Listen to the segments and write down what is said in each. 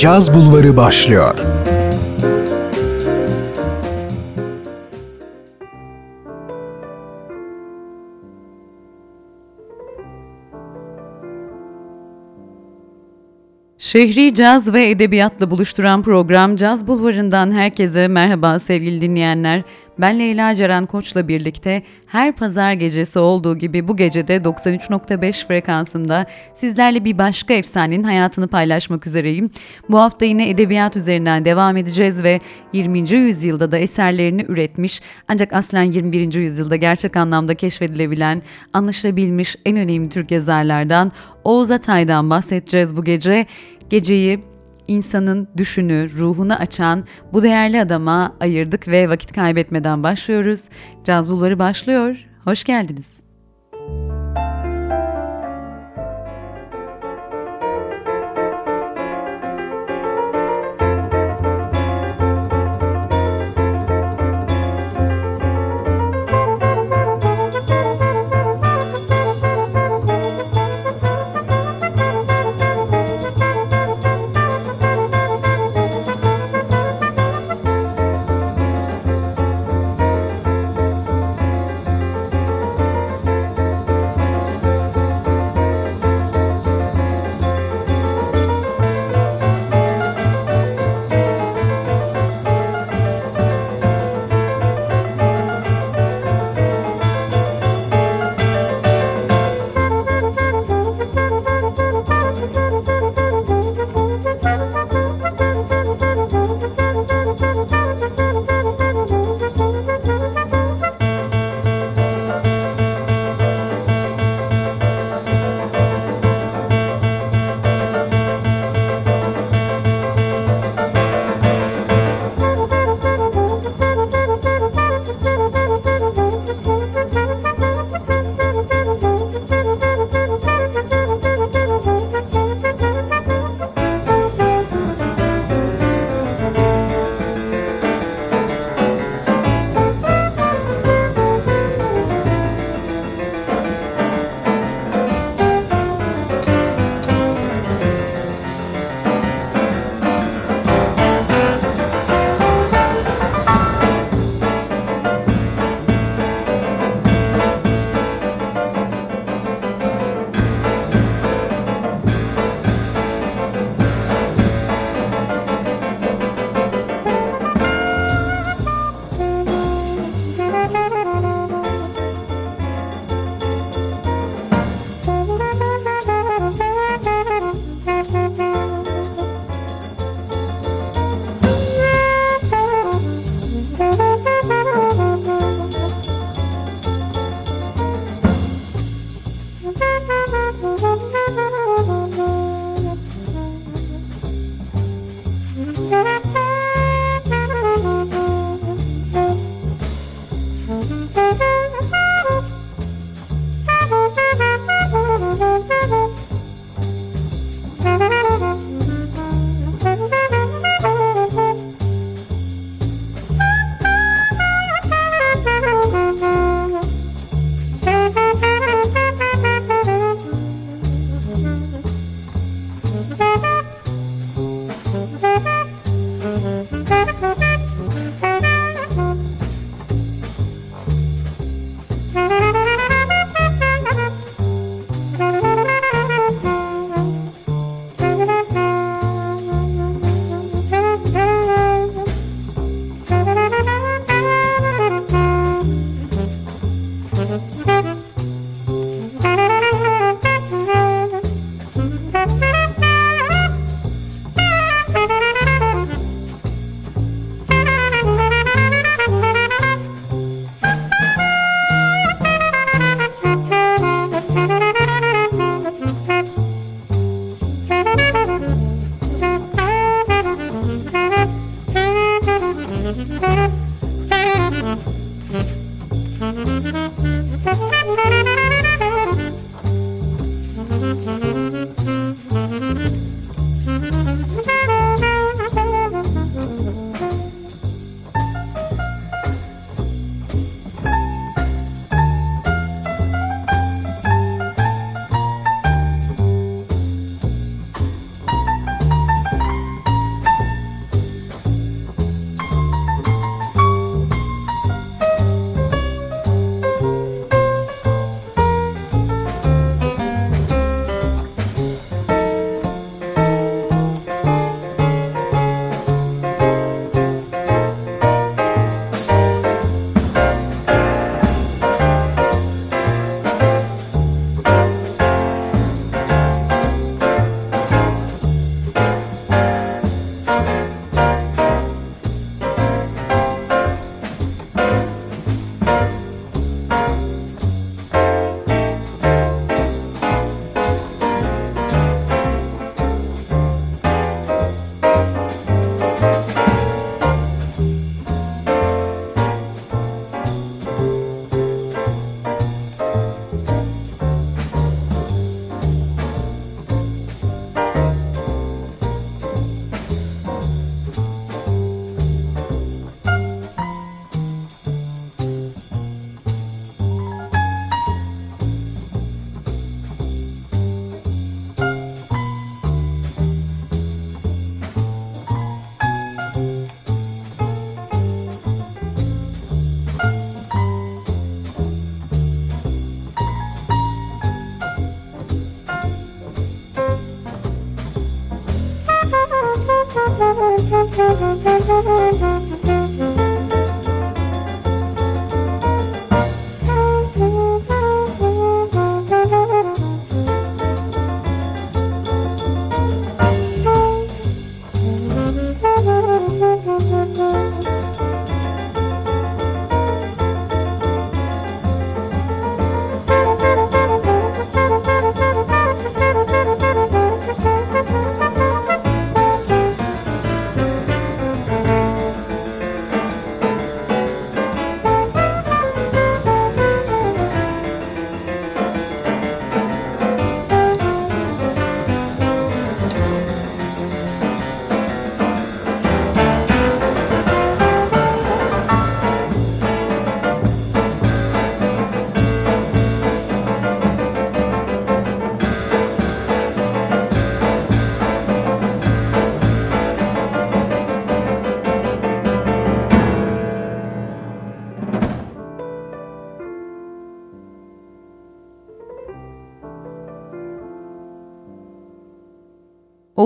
Caz Bulvarı başlıyor. Şehri caz ve edebiyatla buluşturan program Caz Bulvarı'ndan herkese merhaba sevgili dinleyenler. Ben Leyla Ceren Koç'la birlikte her pazar gecesi olduğu gibi bu gecede 93.5 frekansında sizlerle bir başka efsanenin hayatını paylaşmak üzereyim. Bu hafta yine edebiyat üzerinden devam edeceğiz ve 20. yüzyılda da eserlerini üretmiş ancak aslen 21. yüzyılda gerçek anlamda keşfedilebilen, anlaşılabilmiş en önemli Türk yazarlardan Oğuz Atay'dan bahsedeceğiz bu gece. Geceyi insanın düşünü, ruhunu açan bu değerli adama ayırdık ve vakit kaybetmeden başlıyoruz. Caz Bulvarı başlıyor. Hoş geldiniz.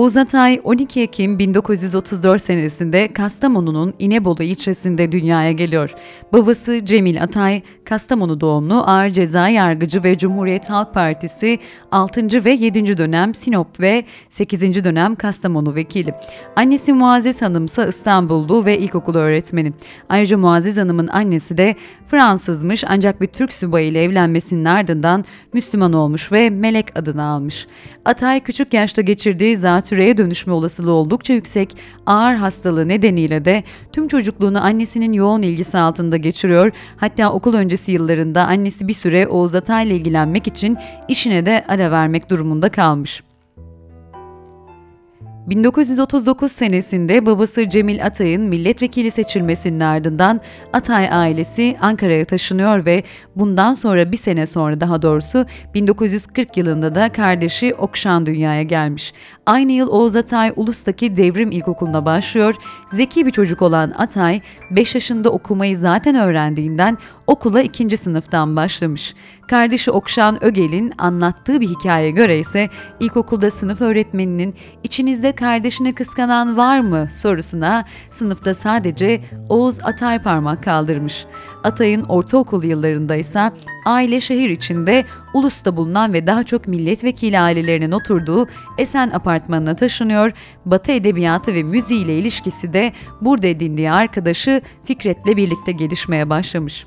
Oğuz Atay 12 Ekim 1934 senesinde Kastamonu'nun İnebolu ilçesinde dünyaya geliyor. Babası Cemil Atay, Kastamonu doğumlu ağır ceza yargıcı ve Cumhuriyet Halk Partisi 6. ve 7. dönem Sinop ve 8. dönem Kastamonu vekili. Annesi Muazzez Hanım ise İstanbullu ve ilkokul öğretmeni. Ayrıca Muazzez Hanım'ın annesi de Fransızmış ancak bir Türk subayı ile evlenmesinin ardından Müslüman olmuş ve Melek adını almış. Atay küçük yaşta geçirdiği zatürreye dönüşme olasılığı oldukça yüksek, ağır hastalığı nedeniyle de tüm çocukluğunu annesinin yoğun ilgisi altında geçiriyor. Hatta okul öncesi yıllarında annesi bir süre Oğuz Atay ile ilgilenmek için işine de ara vermek durumunda kalmış. 1939 senesinde babası Cemil Atay'ın milletvekili seçilmesinin ardından Atay ailesi Ankara'ya taşınıyor ve bundan sonra bir sene sonra daha doğrusu 1940 yılında da kardeşi Okşan dünyaya gelmiş. Aynı yıl Oğuz Atay Ulus'taki Devrim İlkokulu'na başlıyor. Zeki bir çocuk olan Atay 5 yaşında okumayı zaten öğrendiğinden okula ikinci sınıftan başlamış. Kardeşi Okşan Ögel'in anlattığı bir hikaye göre ise ilkokulda sınıf öğretmeninin içinizde kardeşini kıskanan var mı sorusuna sınıfta sadece Oğuz Atay parmak kaldırmış. Atay'ın ortaokul yıllarında ise aile şehir içinde ulusta bulunan ve daha çok milletvekili ailelerinin oturduğu Esen apartmanına taşınıyor. Batı edebiyatı ve müziği ile ilişkisi de burada edindiği arkadaşı Fikret'le birlikte gelişmeye başlamış.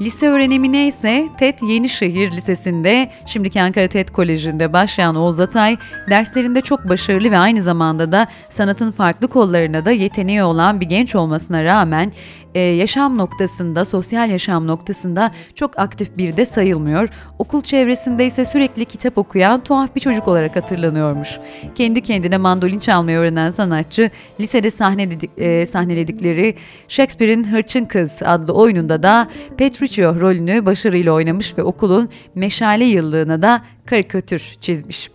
Lise öğrenimine ise TED Yenişehir Lisesi'nde, şimdiki Ankara TED Koleji'nde başlayan Oğuz Atay, derslerinde çok başarılı ve aynı zamanda da sanatın farklı kollarına da yeteneği olan bir genç olmasına rağmen e, yaşam noktasında, sosyal yaşam noktasında çok aktif bir de sayılmıyor. Okul çevresinde ise sürekli kitap okuyan tuhaf bir çocuk olarak hatırlanıyormuş. Kendi kendine mandolin çalmayı öğrenen sanatçı lisede sahneledik, e, sahneledikleri Shakespeare'in Hırçın Kız adlı oyununda da Petruchio rolünü başarıyla oynamış ve okulun meşale yıllığına da karikatür çizmiş.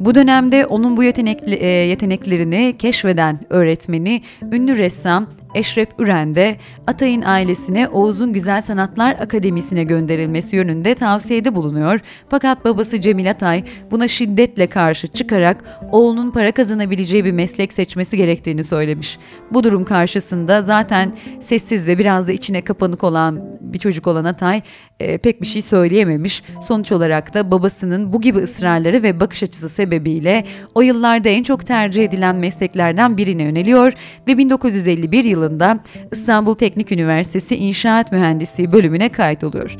Bu dönemde onun bu yetenekli, e, yeteneklerini keşfeden öğretmeni, ünlü ressam Eşref Üren de Atay'ın ailesine Oğuz'un Güzel Sanatlar Akademisi'ne gönderilmesi yönünde tavsiyede bulunuyor. Fakat babası Cemil Atay buna şiddetle karşı çıkarak oğlunun para kazanabileceği bir meslek seçmesi gerektiğini söylemiş. Bu durum karşısında zaten sessiz ve biraz da içine kapanık olan bir çocuk olan Atay e, pek bir şey söyleyememiş. Sonuç olarak da babasının bu gibi ısrarları ve bakış açısı sebebiyle o yıllarda en çok tercih edilen mesleklerden birine yöneliyor ve 1951 yılında İstanbul Teknik Üniversitesi İnşaat Mühendisliği bölümüne kaydoluyor.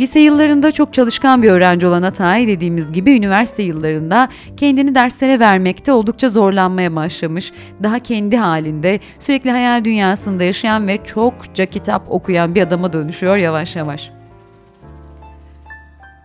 Lise yıllarında çok çalışkan bir öğrenci olan Atay dediğimiz gibi üniversite yıllarında kendini derslere vermekte oldukça zorlanmaya başlamış. Daha kendi halinde sürekli hayal dünyasında yaşayan ve çokça kitap okuyan bir adama dönüşüyor yavaş yavaş.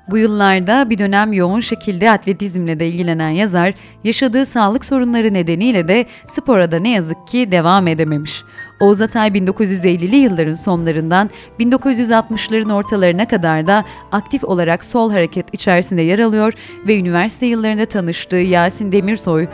Bu yıllarda bir dönem yoğun şekilde atletizmle de ilgilenen yazar, yaşadığı sağlık sorunları nedeniyle de spora da ne yazık ki devam edememiş. Oğuz Atay 1950'li yılların sonlarından 1960'ların ortalarına kadar da aktif olarak sol hareket içerisinde yer alıyor ve üniversite yıllarında tanıştığı Yasin Demirsoy,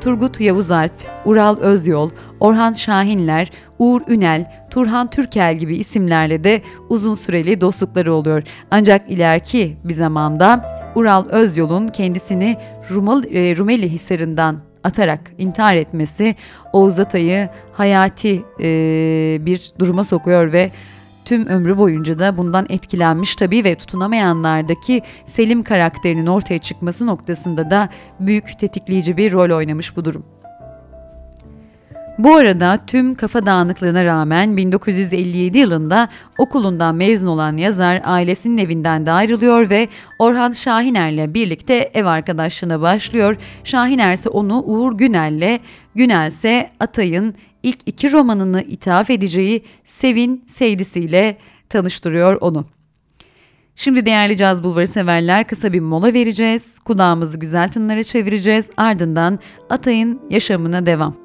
Turgut Yavuzalp, Ural Özyol, Orhan Şahinler, Uğur Ünel, Turhan Türkel gibi isimlerle de uzun süreli dostlukları oluyor. Ancak ileriki bir zamanda Ural Özyol'un kendisini e, Rumeli Hisarı'ndan atarak intihar etmesi Oğuz Atay'ı hayati e, bir duruma sokuyor ve tüm ömrü boyunca da bundan etkilenmiş tabii ve tutunamayanlardaki Selim karakterinin ortaya çıkması noktasında da büyük tetikleyici bir rol oynamış bu durum. Bu arada tüm kafa dağınıklığına rağmen 1957 yılında okulundan mezun olan yazar ailesinin evinden de ayrılıyor ve Orhan Şahiner'le birlikte ev arkadaşlığına başlıyor. Şahiner ise onu Uğur Günel'le, Günel ise Atay'ın ilk iki romanını ithaf edeceği Sevin Seydisi'yle tanıştırıyor onu. Şimdi değerli caz bulvarı severler kısa bir mola vereceğiz. Kulağımızı güzel tınlara çevireceğiz. Ardından Atay'ın yaşamına devam.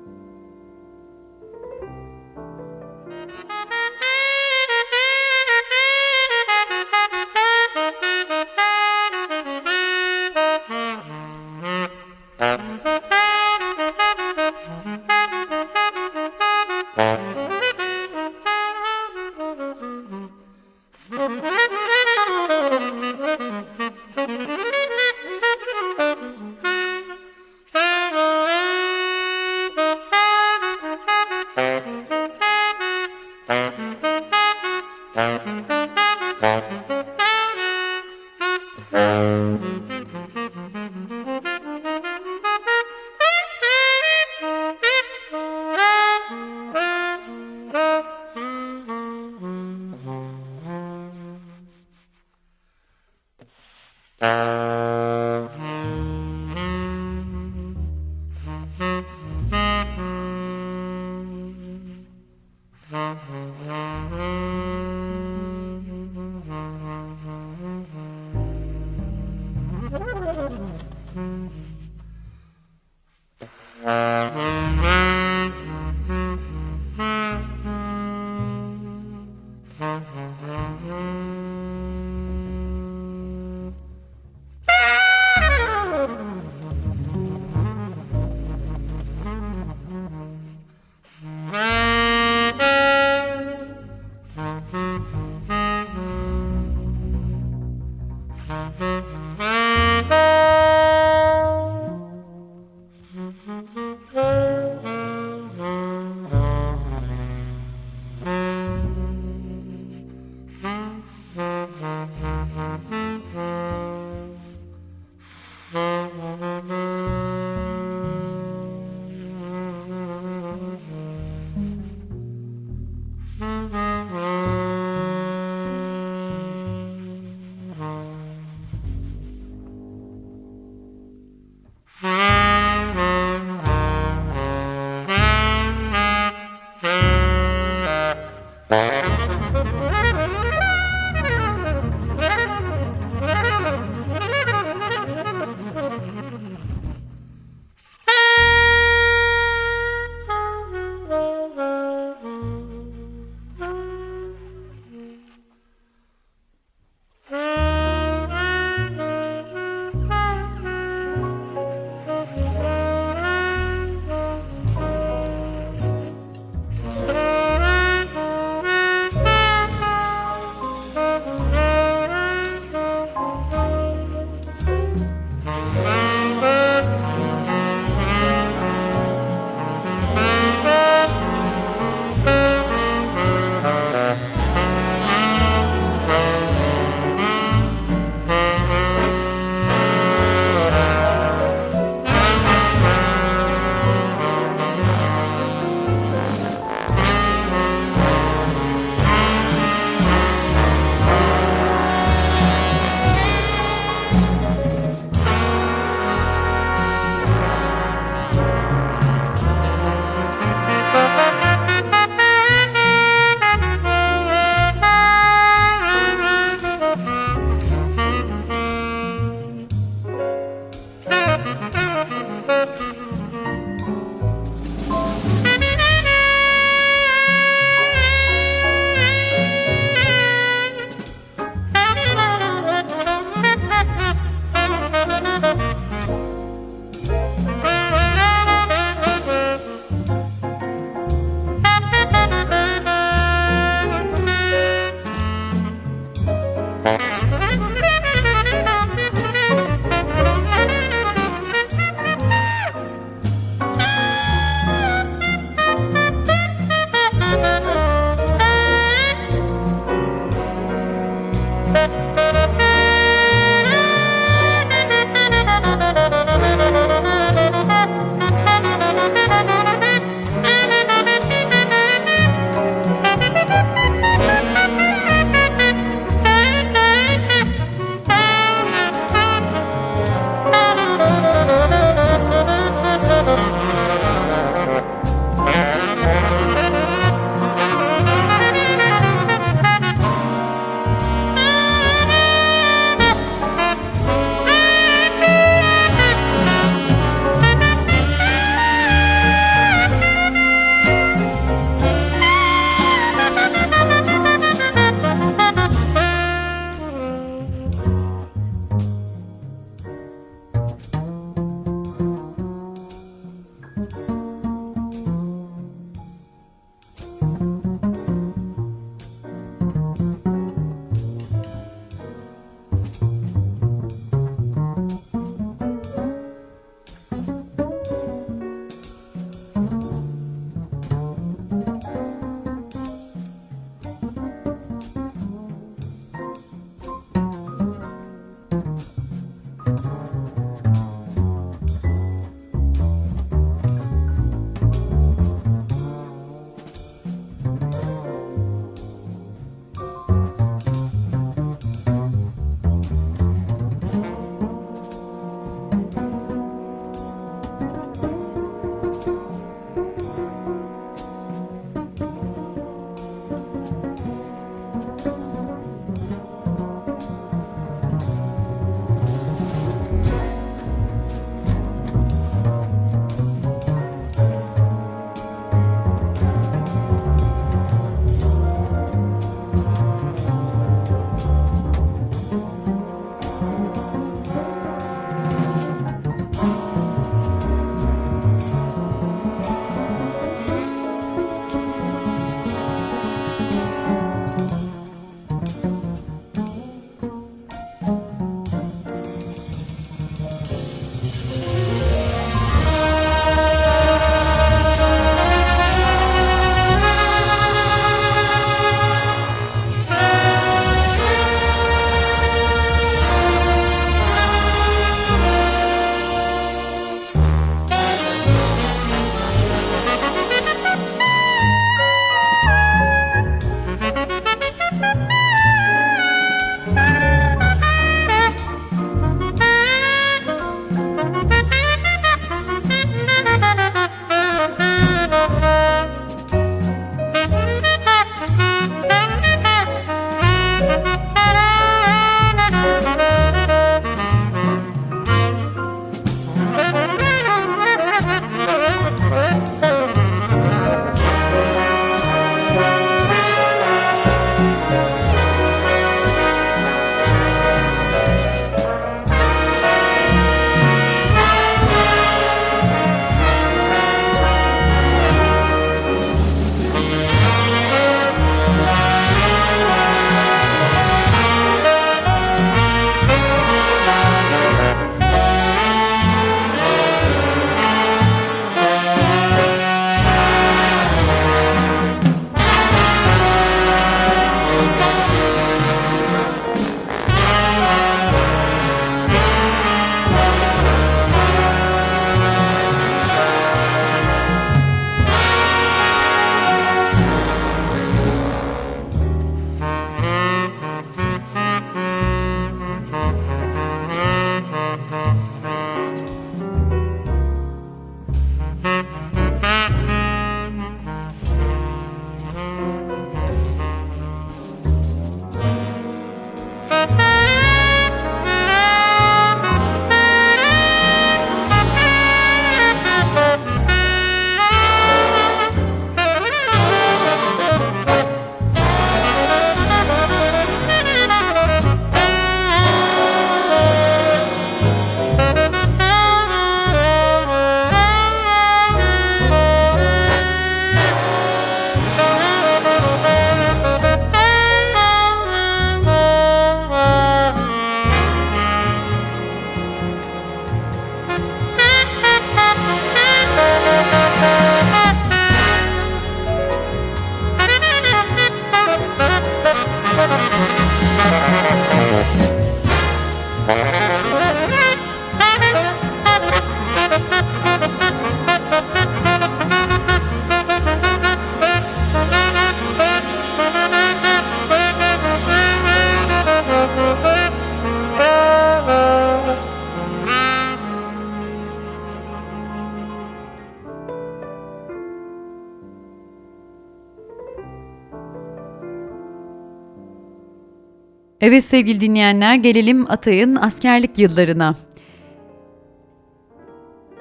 Evet sevgili dinleyenler gelelim Atay'ın askerlik yıllarına.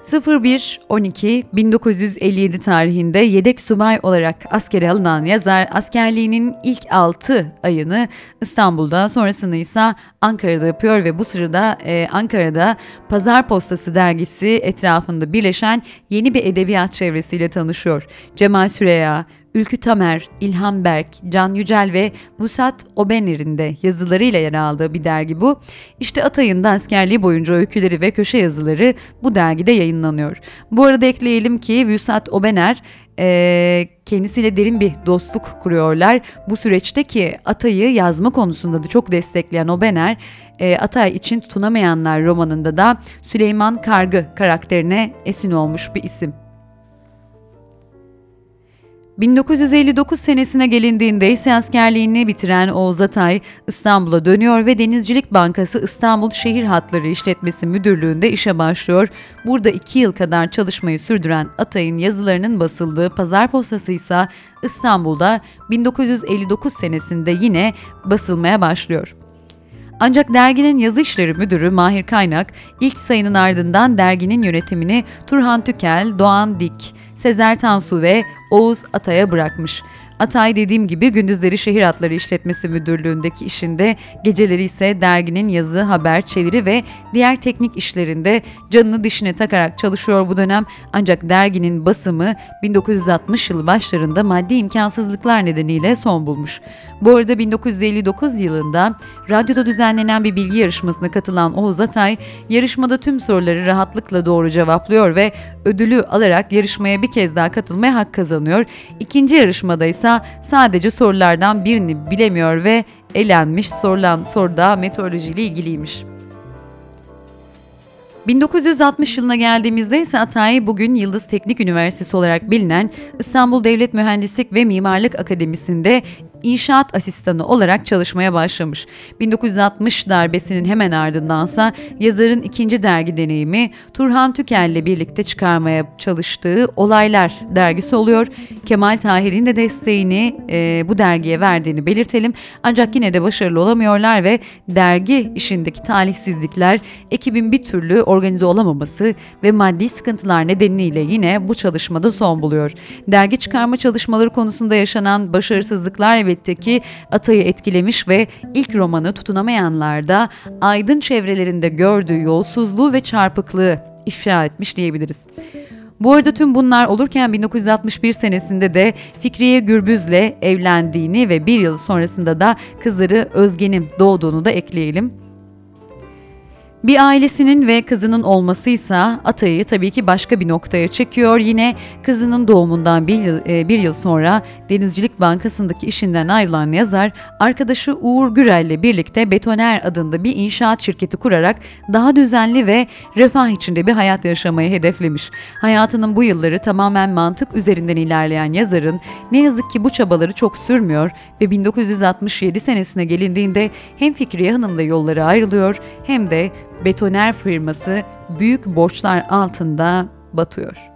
01-12-1957 tarihinde yedek subay olarak askere alınan yazar askerliğinin ilk 6 ayını İstanbul'da sonrasını ise Ankara'da yapıyor ve bu sırada e, Ankara'da Pazar Postası dergisi etrafında birleşen yeni bir edebiyat çevresiyle tanışıyor. Cemal Süreya, Ülkü Tamer, İlhan Berk, Can Yücel ve Vusat Obener'in de yazılarıyla yer aldığı bir dergi bu. İşte Atay'ın da askerliği boyunca öyküleri ve köşe yazıları bu dergide yayınlanıyor. Bu arada ekleyelim ki Vusat Obener e, kendisiyle derin bir dostluk kuruyorlar. Bu süreçte ki Atay'ı yazma konusunda da çok destekleyen Obener, e, Atay için tutunamayanlar romanında da Süleyman Kargı karakterine esin olmuş bir isim. 1959 senesine gelindiğinde ise askerliğini bitiren Oğuz Atay İstanbul'a dönüyor ve Denizcilik Bankası İstanbul Şehir Hatları İşletmesi Müdürlüğü'nde işe başlıyor. Burada iki yıl kadar çalışmayı sürdüren Atay'ın yazılarının basıldığı Pazar Postası ise İstanbul'da 1959 senesinde yine basılmaya başlıyor. Ancak derginin yazı işleri müdürü Mahir Kaynak ilk sayının ardından derginin yönetimini Turhan Tükel, Doğan Dik, Sezer Tansu ve Oğuz Atay'a bırakmış. Atay dediğim gibi gündüzleri şehir hatları işletmesi müdürlüğündeki işinde, geceleri ise derginin yazı, haber, çeviri ve diğer teknik işlerinde canını dişine takarak çalışıyor bu dönem. Ancak derginin basımı 1960 yılı başlarında maddi imkansızlıklar nedeniyle son bulmuş. Bu arada 1959 yılında radyoda düzenlenen bir bilgi yarışmasına katılan Oğuz Atay, yarışmada tüm soruları rahatlıkla doğru cevaplıyor ve ödülü alarak yarışmaya bir kez daha katılmaya hak kazanıyor. İkinci yarışmada ise sadece sorulardan birini bilemiyor ve elenmiş sorulan soruda meteorolojiyle ilgiliymiş. 1960 yılına geldiğimizde ise Atay bugün Yıldız Teknik Üniversitesi olarak bilinen İstanbul Devlet Mühendislik ve Mimarlık Akademisi'nde inşaat asistanı olarak çalışmaya başlamış. 1960 darbesinin hemen ardındansa yazarın ikinci dergi deneyimi Turhan Tükel ile birlikte çıkarmaya çalıştığı Olaylar dergisi oluyor. Kemal Tahir'in de desteğini e, bu dergiye verdiğini belirtelim. Ancak yine de başarılı olamıyorlar ve dergi işindeki talihsizlikler, ekibin bir türlü organize olamaması ve maddi sıkıntılar nedeniyle yine bu çalışmada son buluyor. Dergi çıkarma çalışmaları konusunda yaşanan başarısızlıklar elbette ki Atay'ı etkilemiş ve ilk romanı tutunamayanlarda aydın çevrelerinde gördüğü yolsuzluğu ve çarpıklığı ifşa etmiş diyebiliriz. Bu arada tüm bunlar olurken 1961 senesinde de Fikriye Gürbüz'le evlendiğini ve bir yıl sonrasında da kızları Özge'nin doğduğunu da ekleyelim. Bir ailesinin ve kızının olmasıysa Atay'ı tabii ki başka bir noktaya çekiyor. Yine kızının doğumundan bir yıl, e, bir yıl sonra Denizcilik Bankası'ndaki işinden ayrılan yazar, arkadaşı Uğur Gürel ile birlikte Betoner adında bir inşaat şirketi kurarak daha düzenli ve refah içinde bir hayat yaşamayı hedeflemiş. Hayatının bu yılları tamamen mantık üzerinden ilerleyen yazarın ne yazık ki bu çabaları çok sürmüyor ve 1967 senesine gelindiğinde hem Fikriye Hanım'la yolları ayrılıyor hem de betoner firması büyük borçlar altında batıyor.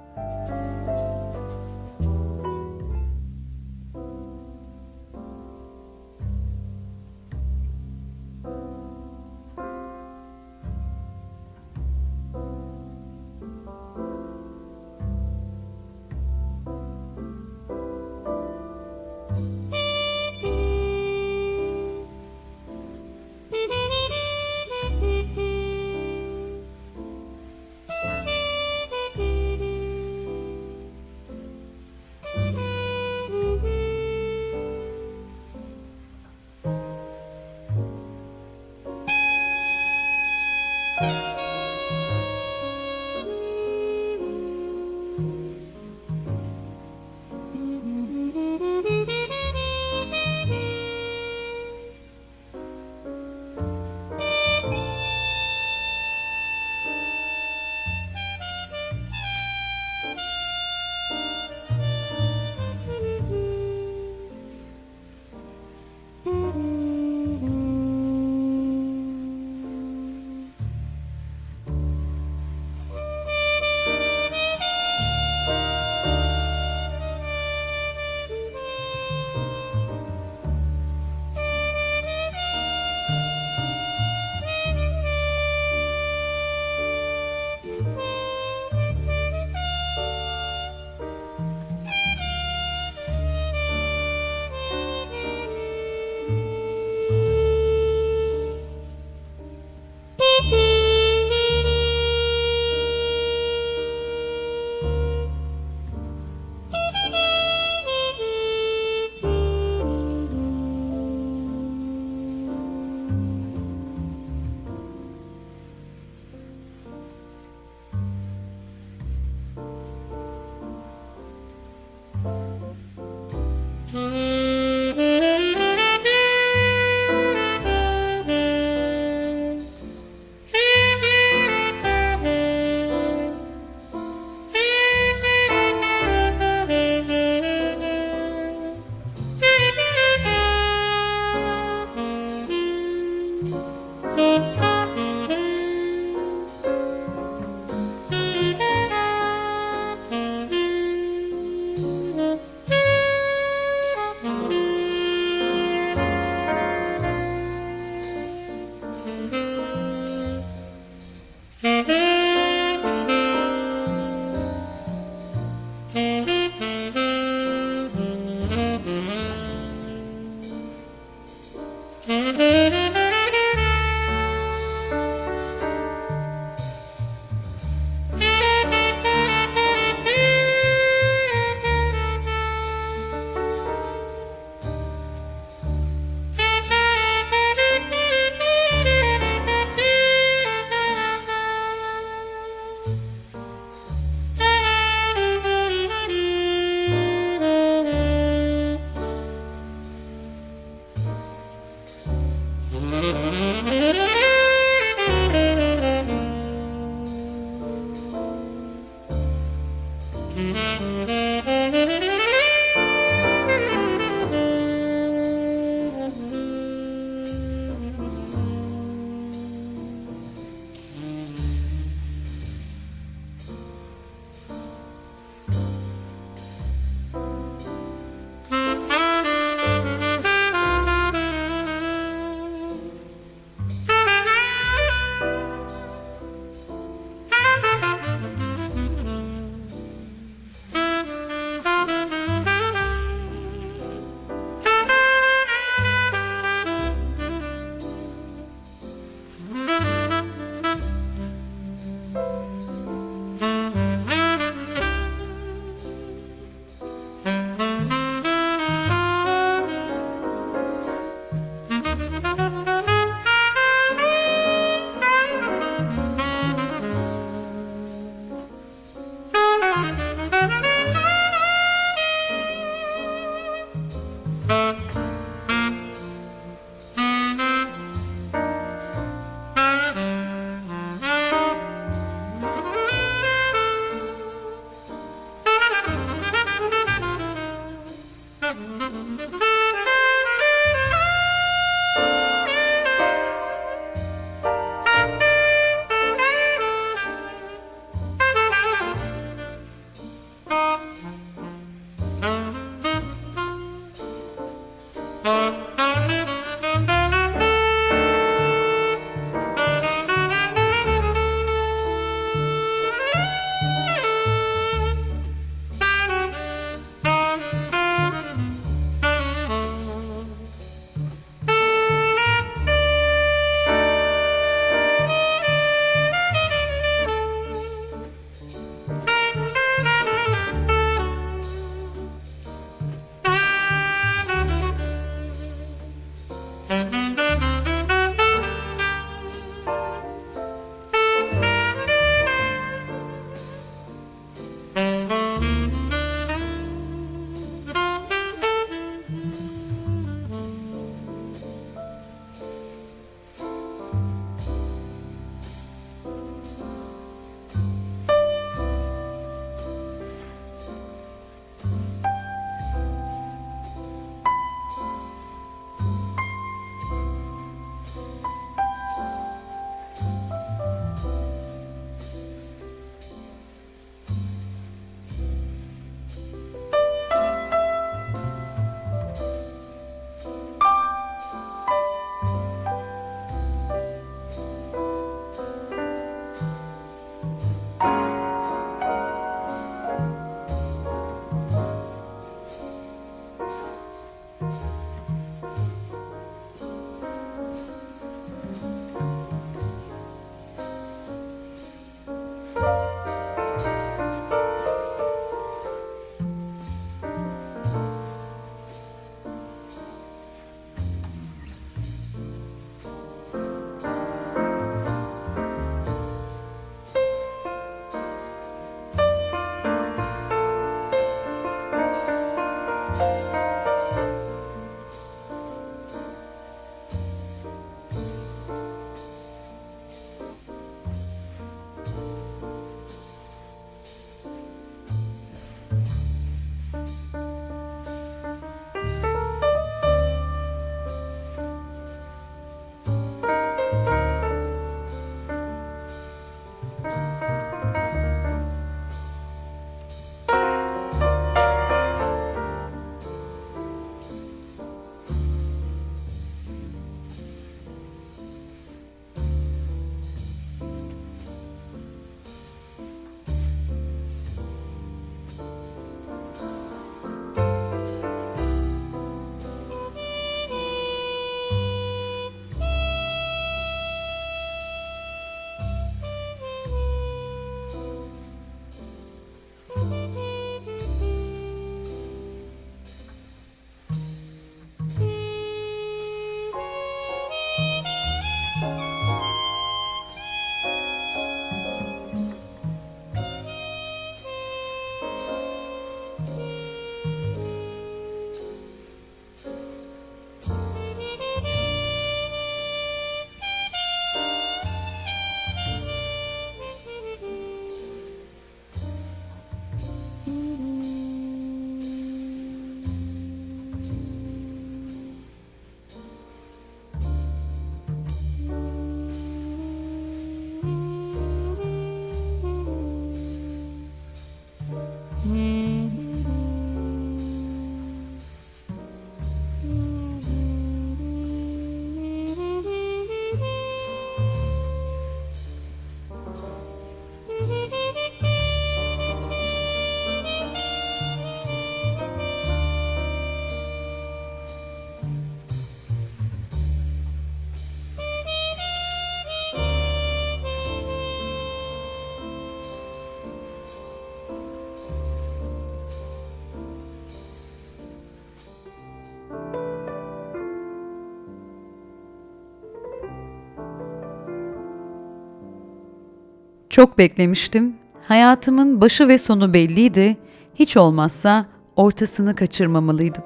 Çok beklemiştim. Hayatımın başı ve sonu belliydi. Hiç olmazsa ortasını kaçırmamalıydım.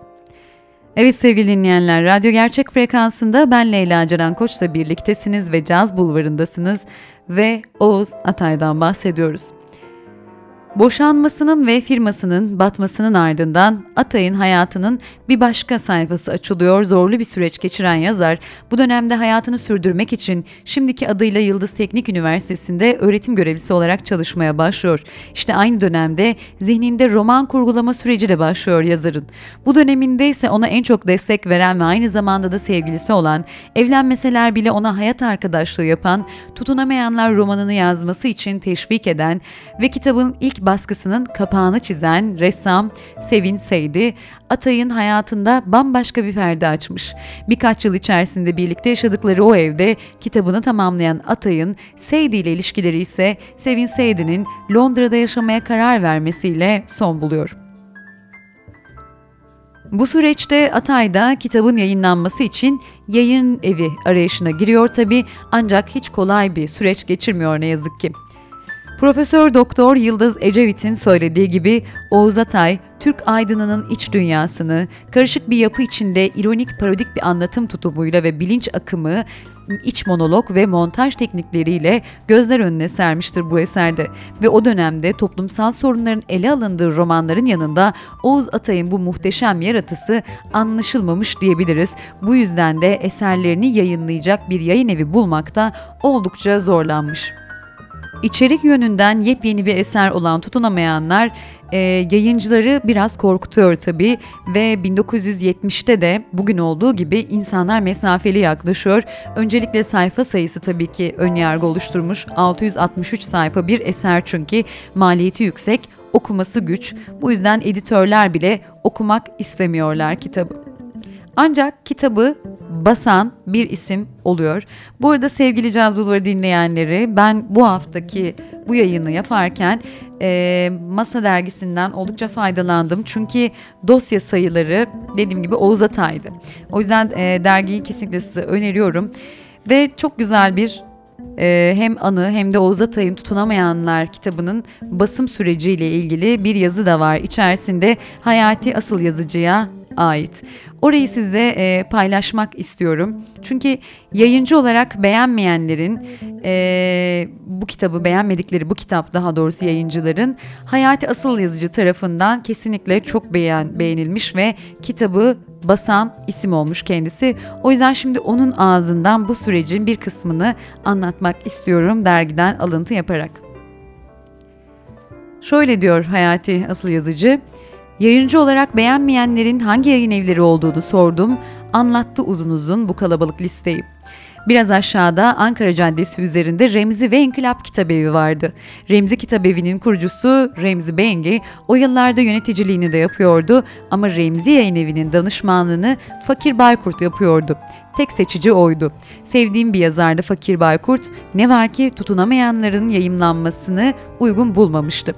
Evet sevgili dinleyenler, Radyo Gerçek Frekansı'nda ben Leyla Ceren Koç'la birliktesiniz ve Caz Bulvarı'ndasınız ve Oğuz Atay'dan bahsediyoruz. Boşanmasının ve firmasının batmasının ardından Atay'ın hayatının bir başka sayfası açılıyor. Zorlu bir süreç geçiren yazar bu dönemde hayatını sürdürmek için şimdiki adıyla Yıldız Teknik Üniversitesi'nde öğretim görevlisi olarak çalışmaya başlıyor. İşte aynı dönemde zihninde roman kurgulama süreci de başlıyor yazarın. Bu döneminde ise ona en çok destek veren ve aynı zamanda da sevgilisi olan, evlenmeseler bile ona hayat arkadaşlığı yapan, tutunamayanlar romanını yazması için teşvik eden ve kitabın ilk baskısının kapağını çizen ressam Sevin Seydi, Atay'ın hayatında bambaşka bir perde açmış. Birkaç yıl içerisinde birlikte yaşadıkları o evde kitabını tamamlayan Atay'ın Seydi ile ilişkileri ise Sevin Seydi'nin Londra'da yaşamaya karar vermesiyle son buluyor. Bu süreçte Atay da kitabın yayınlanması için yayın evi arayışına giriyor tabi ancak hiç kolay bir süreç geçirmiyor ne yazık ki. Profesör Doktor Yıldız Ecevit'in söylediği gibi Oğuz Atay, Türk aydınının iç dünyasını karışık bir yapı içinde ironik parodik bir anlatım tutumuyla ve bilinç akımı, iç monolog ve montaj teknikleriyle gözler önüne sermiştir bu eserde ve o dönemde toplumsal sorunların ele alındığı romanların yanında Oğuz Atay'ın bu muhteşem yaratısı anlaşılmamış diyebiliriz. Bu yüzden de eserlerini yayınlayacak bir yayın evi bulmakta oldukça zorlanmış. İçerik yönünden yepyeni bir eser olan Tutunamayanlar e, yayıncıları biraz korkutuyor tabii ve 1970'te de bugün olduğu gibi insanlar mesafeli yaklaşıyor. Öncelikle sayfa sayısı tabii ki önyargı oluşturmuş. 663 sayfa bir eser çünkü maliyeti yüksek, okuması güç. Bu yüzden editörler bile okumak istemiyorlar kitabı. Ancak kitabı basan bir isim oluyor. Bu arada sevgili Caz Bulvarı dinleyenleri ben bu haftaki bu yayını yaparken e, Masa dergisinden oldukça faydalandım. Çünkü dosya sayıları dediğim gibi Oğuz Atay'dı. O yüzden e, dergiyi kesinlikle size öneriyorum. Ve çok güzel bir e, hem anı hem de Oğuz Atay'ın Tutunamayanlar kitabının basım süreciyle ilgili bir yazı da var. İçerisinde Hayati asıl yazıcıya ait. Orayı size e, paylaşmak istiyorum. Çünkü yayıncı olarak beğenmeyenlerin e, bu kitabı beğenmedikleri bu kitap daha doğrusu yayıncıların Hayati Asıl Yazıcı tarafından kesinlikle çok beğen, beğenilmiş ve kitabı basan isim olmuş kendisi. O yüzden şimdi onun ağzından bu sürecin bir kısmını anlatmak istiyorum dergiden alıntı yaparak. Şöyle diyor Hayati Asıl Yazıcı. Yayıncı olarak beğenmeyenlerin hangi yayın evleri olduğunu sordum. Anlattı uzun uzun bu kalabalık listeyi. Biraz aşağıda Ankara Caddesi üzerinde Remzi ve İnkılap Kitabevi vardı. Remzi Kitabevi'nin kurucusu Remzi Bengi o yıllarda yöneticiliğini de yapıyordu ama Remzi Yayın Evi'nin danışmanlığını Fakir Baykurt yapıyordu. Tek seçici oydu. Sevdiğim bir yazardı Fakir Baykurt. Ne var ki tutunamayanların yayımlanmasını uygun bulmamıştı.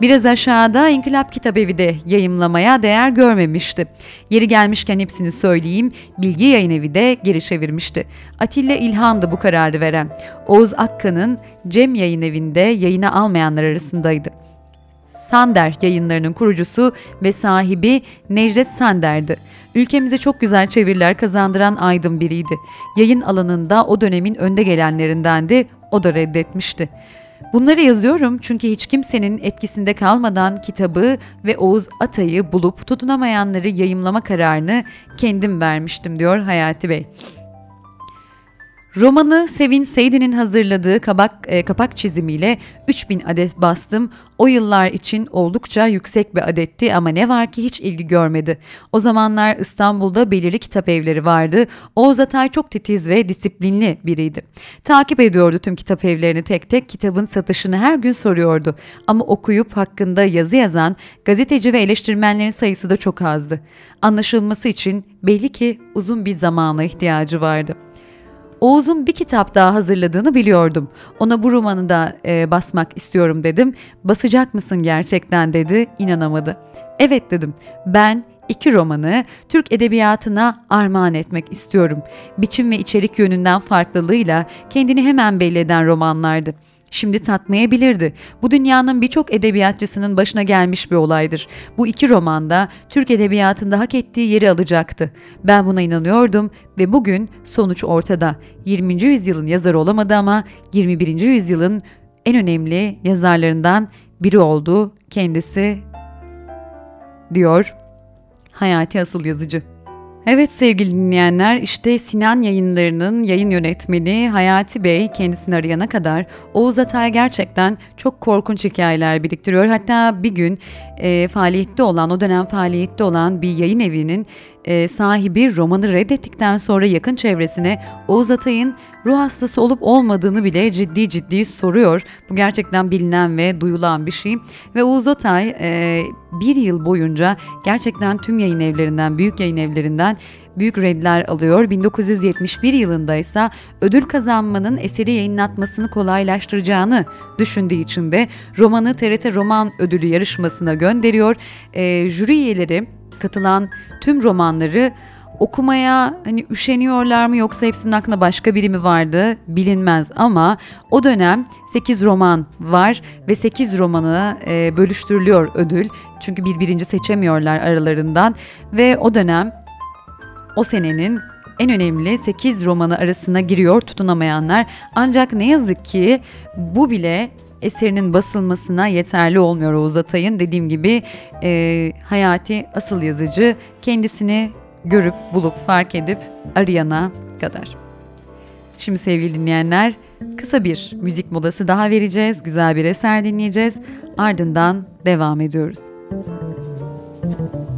Biraz aşağıda İnkılap Kitabevi de yayımlamaya değer görmemişti. Yeri gelmişken hepsini söyleyeyim, Bilgi Yayın Evi de geri çevirmişti. Atilla İlhan'dı bu kararı veren. Oğuz Akkan'ın Cem Yayın Evi'nde yayına almayanlar arasındaydı. Sander yayınlarının kurucusu ve sahibi Necdet Sander'di. Ülkemize çok güzel çeviriler kazandıran aydın biriydi. Yayın alanında o dönemin önde gelenlerindendi, o da reddetmişti. Bunları yazıyorum çünkü hiç kimsenin etkisinde kalmadan kitabı ve Oğuz Atay'ı bulup tutunamayanları yayımlama kararını kendim vermiştim diyor Hayati Bey. Romanı Sevin Seydi'nin hazırladığı kabak, e, kapak çizimiyle 3000 adet bastım. O yıllar için oldukça yüksek bir adetti ama ne var ki hiç ilgi görmedi. O zamanlar İstanbul'da belirli kitap evleri vardı. Oğuz Atay çok titiz ve disiplinli biriydi. Takip ediyordu tüm kitap evlerini tek tek kitabın satışını her gün soruyordu. Ama okuyup hakkında yazı yazan gazeteci ve eleştirmenlerin sayısı da çok azdı. Anlaşılması için belli ki uzun bir zamana ihtiyacı vardı. Oğuz'un bir kitap daha hazırladığını biliyordum. Ona bu romanı da e, basmak istiyorum dedim. Basacak mısın gerçekten dedi. İnanamadı. Evet dedim. Ben iki romanı Türk edebiyatına armağan etmek istiyorum. Biçim ve içerik yönünden farklılığıyla kendini hemen belli eden romanlardı. Şimdi tatmayabilirdi. Bu dünyanın birçok edebiyatçısının başına gelmiş bir olaydır. Bu iki romanda Türk edebiyatında hak ettiği yeri alacaktı. Ben buna inanıyordum ve bugün sonuç ortada. 20. yüzyılın yazarı olamadı ama 21. yüzyılın en önemli yazarlarından biri oldu kendisi diyor Hayati Asıl Yazıcı. Evet sevgili dinleyenler işte Sinan yayınlarının yayın yönetmeni Hayati Bey kendisini arayana kadar Oğuz Atay gerçekten çok korkunç hikayeler biriktiriyor. Hatta bir gün e, faaliyette olan o dönem faaliyette olan bir yayın evinin e, sahibi romanı reddettikten sonra yakın çevresine Oğuz Atay'ın ruh hastası olup olmadığını bile ciddi ciddi soruyor. Bu gerçekten bilinen ve duyulan bir şey. Ve Oğuz Atay e, bir yıl boyunca gerçekten tüm yayın evlerinden, büyük yayın evlerinden büyük redler alıyor. 1971 yılında ise ödül kazanmanın eseri yayınlatmasını kolaylaştıracağını düşündüğü için de romanı TRT Roman Ödülü yarışmasına gönderiyor. E, jüri üyeleri katılan tüm romanları okumaya hani üşeniyorlar mı yoksa hepsinin aklında başka biri mi vardı bilinmez ama o dönem 8 roman var ve 8 romanı e, bölüştürülüyor ödül. Çünkü bir birinci seçemiyorlar aralarından ve o dönem o senenin en önemli 8 romanı arasına giriyor tutunamayanlar. Ancak ne yazık ki bu bile eserinin basılmasına yeterli olmuyor Oğuz Atay'ın. Dediğim gibi e, Hayati asıl yazıcı kendisini görüp bulup fark edip arayana kadar. Şimdi sevgili dinleyenler kısa bir müzik molası daha vereceğiz. Güzel bir eser dinleyeceğiz. Ardından devam ediyoruz. Müzik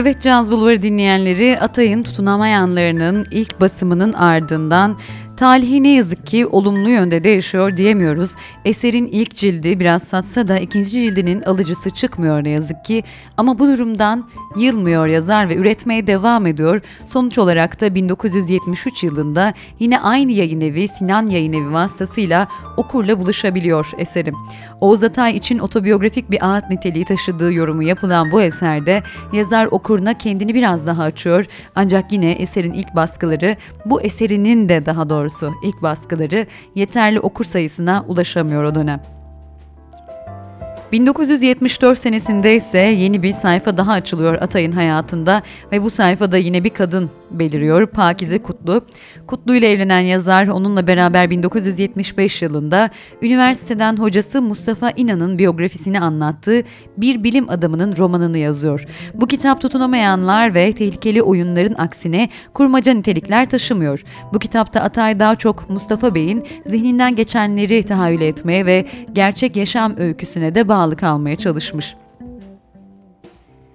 Evet Caz Bulvarı dinleyenleri Atay'ın tutunamayanlarının ilk basımının ardından Talihi ne yazık ki olumlu yönde değişiyor diyemiyoruz. Eserin ilk cildi biraz satsa da ikinci cildinin alıcısı çıkmıyor ne yazık ki. Ama bu durumdan yılmıyor yazar ve üretmeye devam ediyor. Sonuç olarak da 1973 yılında yine aynı yayın evi Sinan Yayın Evi vasıtasıyla okurla buluşabiliyor eserim. Oğuz Atay için otobiyografik bir ağıt niteliği taşıdığı yorumu yapılan bu eserde yazar okuruna kendini biraz daha açıyor. Ancak yine eserin ilk baskıları bu eserinin de daha doğrusu ilk baskıları yeterli okur sayısına ulaşamıyor o dönem. 1974 senesinde ise yeni bir sayfa daha açılıyor Atay'ın hayatında ve bu sayfada yine bir kadın beliriyor Pakize Kutlu. Kutlu ile evlenen yazar onunla beraber 1975 yılında üniversiteden hocası Mustafa İnan'ın biyografisini anlattığı bir bilim adamının romanını yazıyor. Bu kitap tutunamayanlar ve tehlikeli oyunların aksine kurmaca nitelikler taşımıyor. Bu kitapta Atay daha çok Mustafa Bey'in zihninden geçenleri tahayyül etmeye ve gerçek yaşam öyküsüne de bağlı kalmaya çalışmış.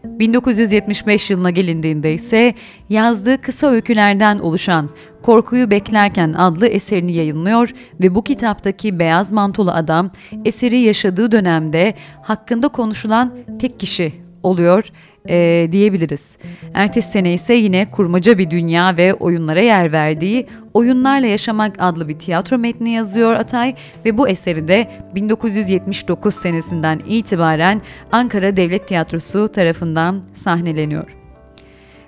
1975 yılına gelindiğinde ise yazdığı kısa öykülerden oluşan Korkuyu Beklerken adlı eserini yayınlıyor ve bu kitaptaki beyaz mantolu adam eseri yaşadığı dönemde hakkında konuşulan tek kişi oluyor e, diyebiliriz. Ertesi sene ise yine kurmaca bir dünya ve oyunlara yer verdiği Oyunlarla Yaşamak adlı bir tiyatro metni yazıyor Atay ve bu eseri de 1979 senesinden itibaren Ankara Devlet Tiyatrosu tarafından sahneleniyor.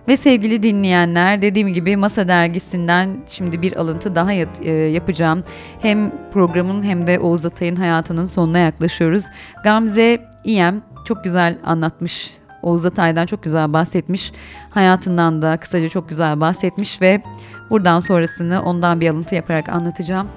Ve sevgili dinleyenler dediğim gibi Masa Dergisi'nden şimdi bir alıntı daha e, yapacağım. Hem programın hem de Oğuz Atay'ın hayatının sonuna yaklaşıyoruz. Gamze İyem çok güzel anlatmış Oğuz Atay'dan çok güzel bahsetmiş. Hayatından da kısaca çok güzel bahsetmiş ve buradan sonrasını ondan bir alıntı yaparak anlatacağım.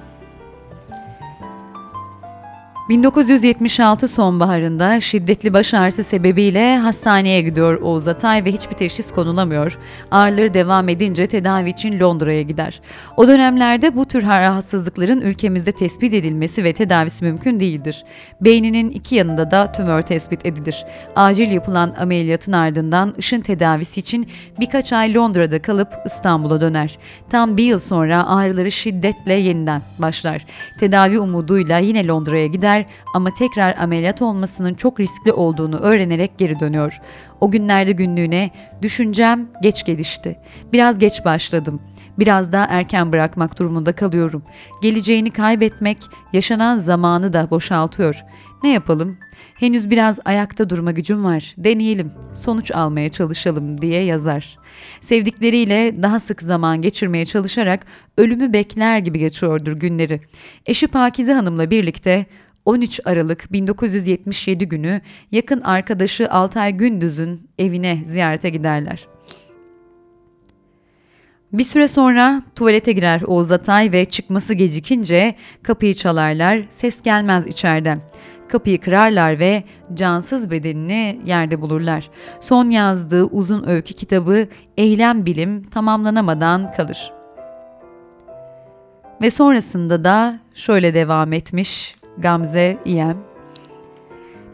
1976 sonbaharında şiddetli baş ağrısı sebebiyle hastaneye gidiyor Oğuz Atay ve hiçbir teşhis konulamıyor. Ağrıları devam edince tedavi için Londra'ya gider. O dönemlerde bu tür rahatsızlıkların ülkemizde tespit edilmesi ve tedavisi mümkün değildir. Beyninin iki yanında da tümör tespit edilir. Acil yapılan ameliyatın ardından ışın tedavisi için birkaç ay Londra'da kalıp İstanbul'a döner. Tam bir yıl sonra ağrıları şiddetle yeniden başlar. Tedavi umuduyla yine Londra'ya gider gider ama tekrar ameliyat olmasının çok riskli olduğunu öğrenerek geri dönüyor. O günlerde günlüğüne düşüncem geç gelişti. Biraz geç başladım. Biraz daha erken bırakmak durumunda kalıyorum. Geleceğini kaybetmek yaşanan zamanı da boşaltıyor. Ne yapalım? Henüz biraz ayakta durma gücüm var. Deneyelim. Sonuç almaya çalışalım diye yazar. Sevdikleriyle daha sık zaman geçirmeye çalışarak ölümü bekler gibi geçiyordur günleri. Eşi Pakize Hanım'la birlikte 13 Aralık 1977 günü yakın arkadaşı Altay Gündüz'ün evine ziyarete giderler. Bir süre sonra tuvalete girer Oğuz Atay ve çıkması gecikince kapıyı çalarlar, ses gelmez içeriden. Kapıyı kırarlar ve cansız bedenini yerde bulurlar. Son yazdığı uzun öykü kitabı Eylem Bilim tamamlanamadan kalır. Ve sonrasında da şöyle devam etmiş Gamze İyem.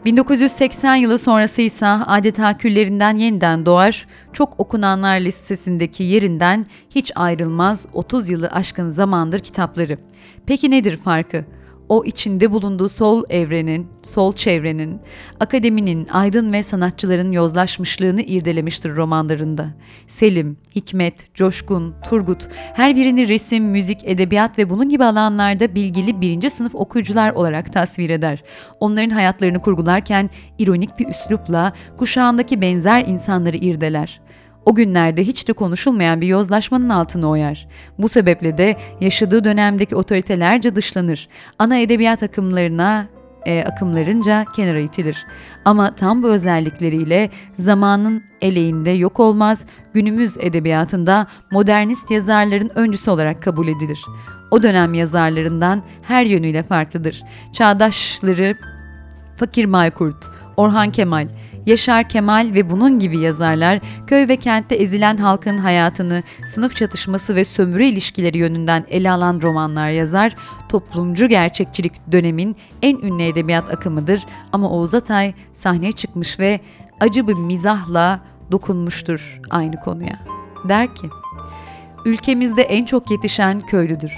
1980 yılı sonrası ise adeta küllerinden yeniden doğar, çok okunanlar listesindeki yerinden hiç ayrılmaz 30 yılı aşkın zamandır kitapları. Peki nedir farkı? O içinde bulunduğu sol evrenin, sol çevrenin, akademinin, aydın ve sanatçıların yozlaşmışlığını irdelemiştir romanlarında. Selim, Hikmet, Coşkun, Turgut her birini resim, müzik, edebiyat ve bunun gibi alanlarda bilgili birinci sınıf okuyucular olarak tasvir eder. Onların hayatlarını kurgularken ironik bir üslupla kuşağındaki benzer insanları irdeler. O günlerde hiç de konuşulmayan bir yozlaşmanın altına oyar. Bu sebeple de yaşadığı dönemdeki otoritelerce dışlanır. Ana edebiyat akımlarına e, akımlarınca kenara itilir. Ama tam bu özellikleriyle zamanın eleğinde yok olmaz, günümüz edebiyatında modernist yazarların öncüsü olarak kabul edilir. O dönem yazarlarından her yönüyle farklıdır. Çağdaşları Fakir Maykurt, Orhan Kemal, Yaşar Kemal ve bunun gibi yazarlar köy ve kentte ezilen halkın hayatını, sınıf çatışması ve sömürü ilişkileri yönünden ele alan romanlar yazar, toplumcu gerçekçilik dönemin en ünlü edebiyat akımıdır ama Oğuz Atay sahneye çıkmış ve acı bir mizahla dokunmuştur aynı konuya. Der ki, ülkemizde en çok yetişen köylüdür.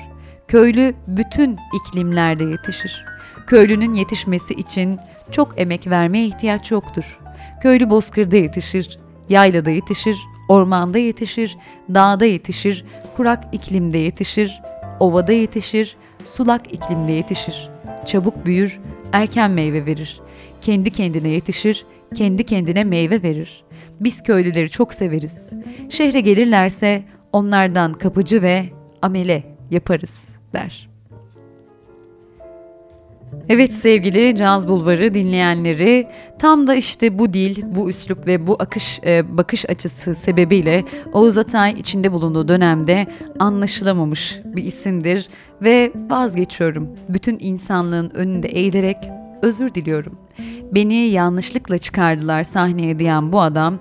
Köylü bütün iklimlerde yetişir. Köylünün yetişmesi için çok emek vermeye ihtiyaç yoktur. Köylü bozkırda yetişir, yaylada yetişir, ormanda yetişir, dağda yetişir, kurak iklimde yetişir, ovada yetişir, sulak iklimde yetişir. Çabuk büyür, erken meyve verir. Kendi kendine yetişir, kendi kendine meyve verir. Biz köylüleri çok severiz. Şehre gelirlerse onlardan kapıcı ve amele yaparız der. Evet sevgili Caz Bulvarı dinleyenleri tam da işte bu dil, bu üslup ve bu akış e, bakış açısı sebebiyle Oğuz Atay içinde bulunduğu dönemde anlaşılamamış bir isimdir ve vazgeçiyorum. Bütün insanlığın önünde eğilerek özür diliyorum. Beni yanlışlıkla çıkardılar sahneye diyen bu adam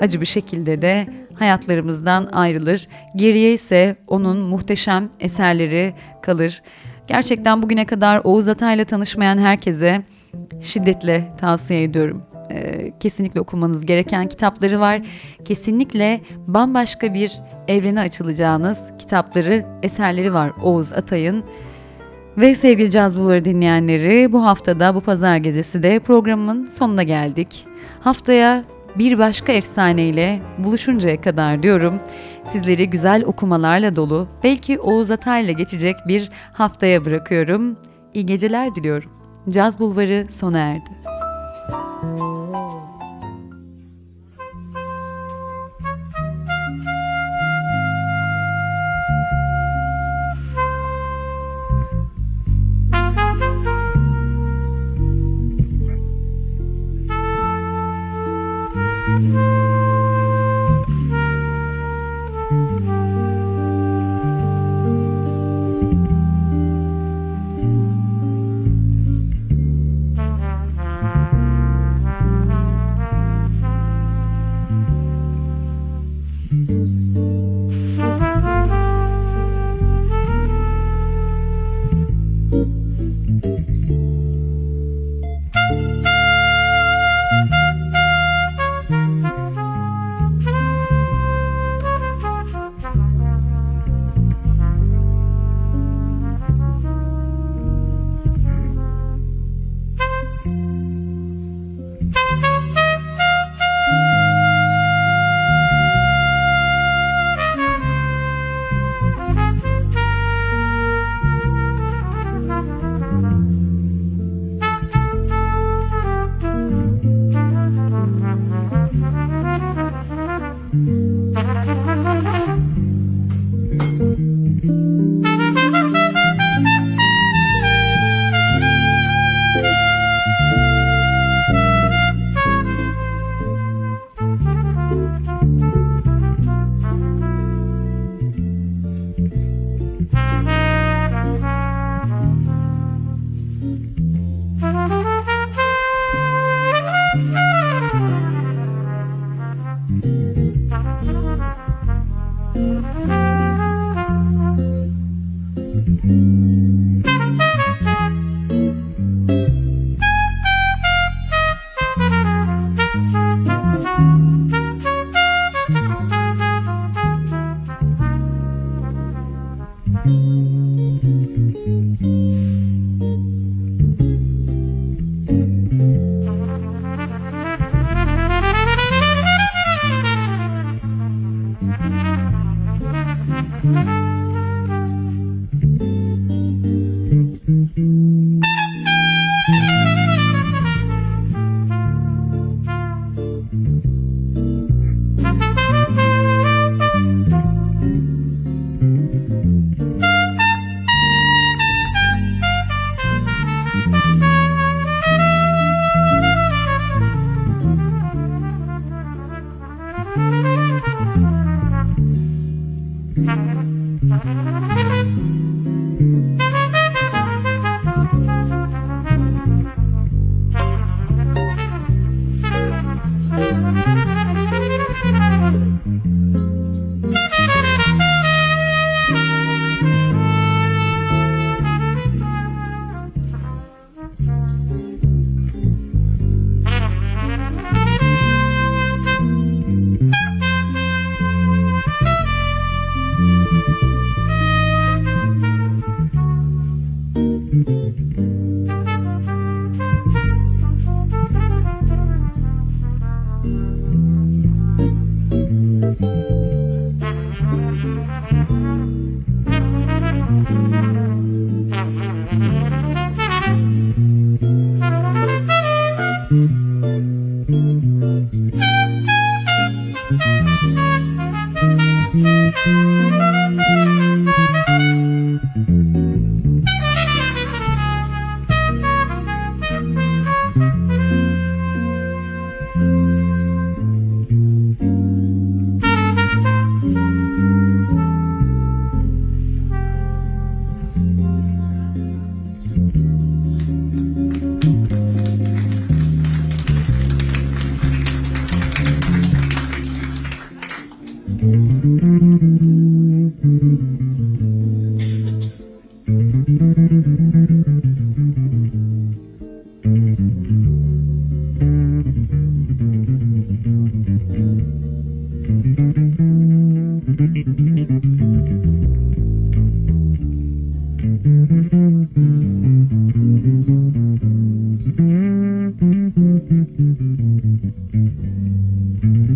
acı bir şekilde de hayatlarımızdan ayrılır. Geriye ise onun muhteşem eserleri kalır. Gerçekten bugüne kadar Oğuz Atay'la tanışmayan herkese şiddetle tavsiye ediyorum. Ee, kesinlikle okumanız gereken kitapları var. Kesinlikle bambaşka bir evrene açılacağınız kitapları, eserleri var Oğuz Atay'ın. Ve sevgili Caz Bulvarı dinleyenleri bu haftada bu pazar gecesi de programın sonuna geldik. Haftaya bir başka efsaneyle buluşuncaya kadar diyorum. Sizleri güzel okumalarla dolu, belki Oğuz Atay'la geçecek bir haftaya bırakıyorum. İyi geceler diliyorum. Caz Bulvarı sona erdi.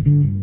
Mm-hmm.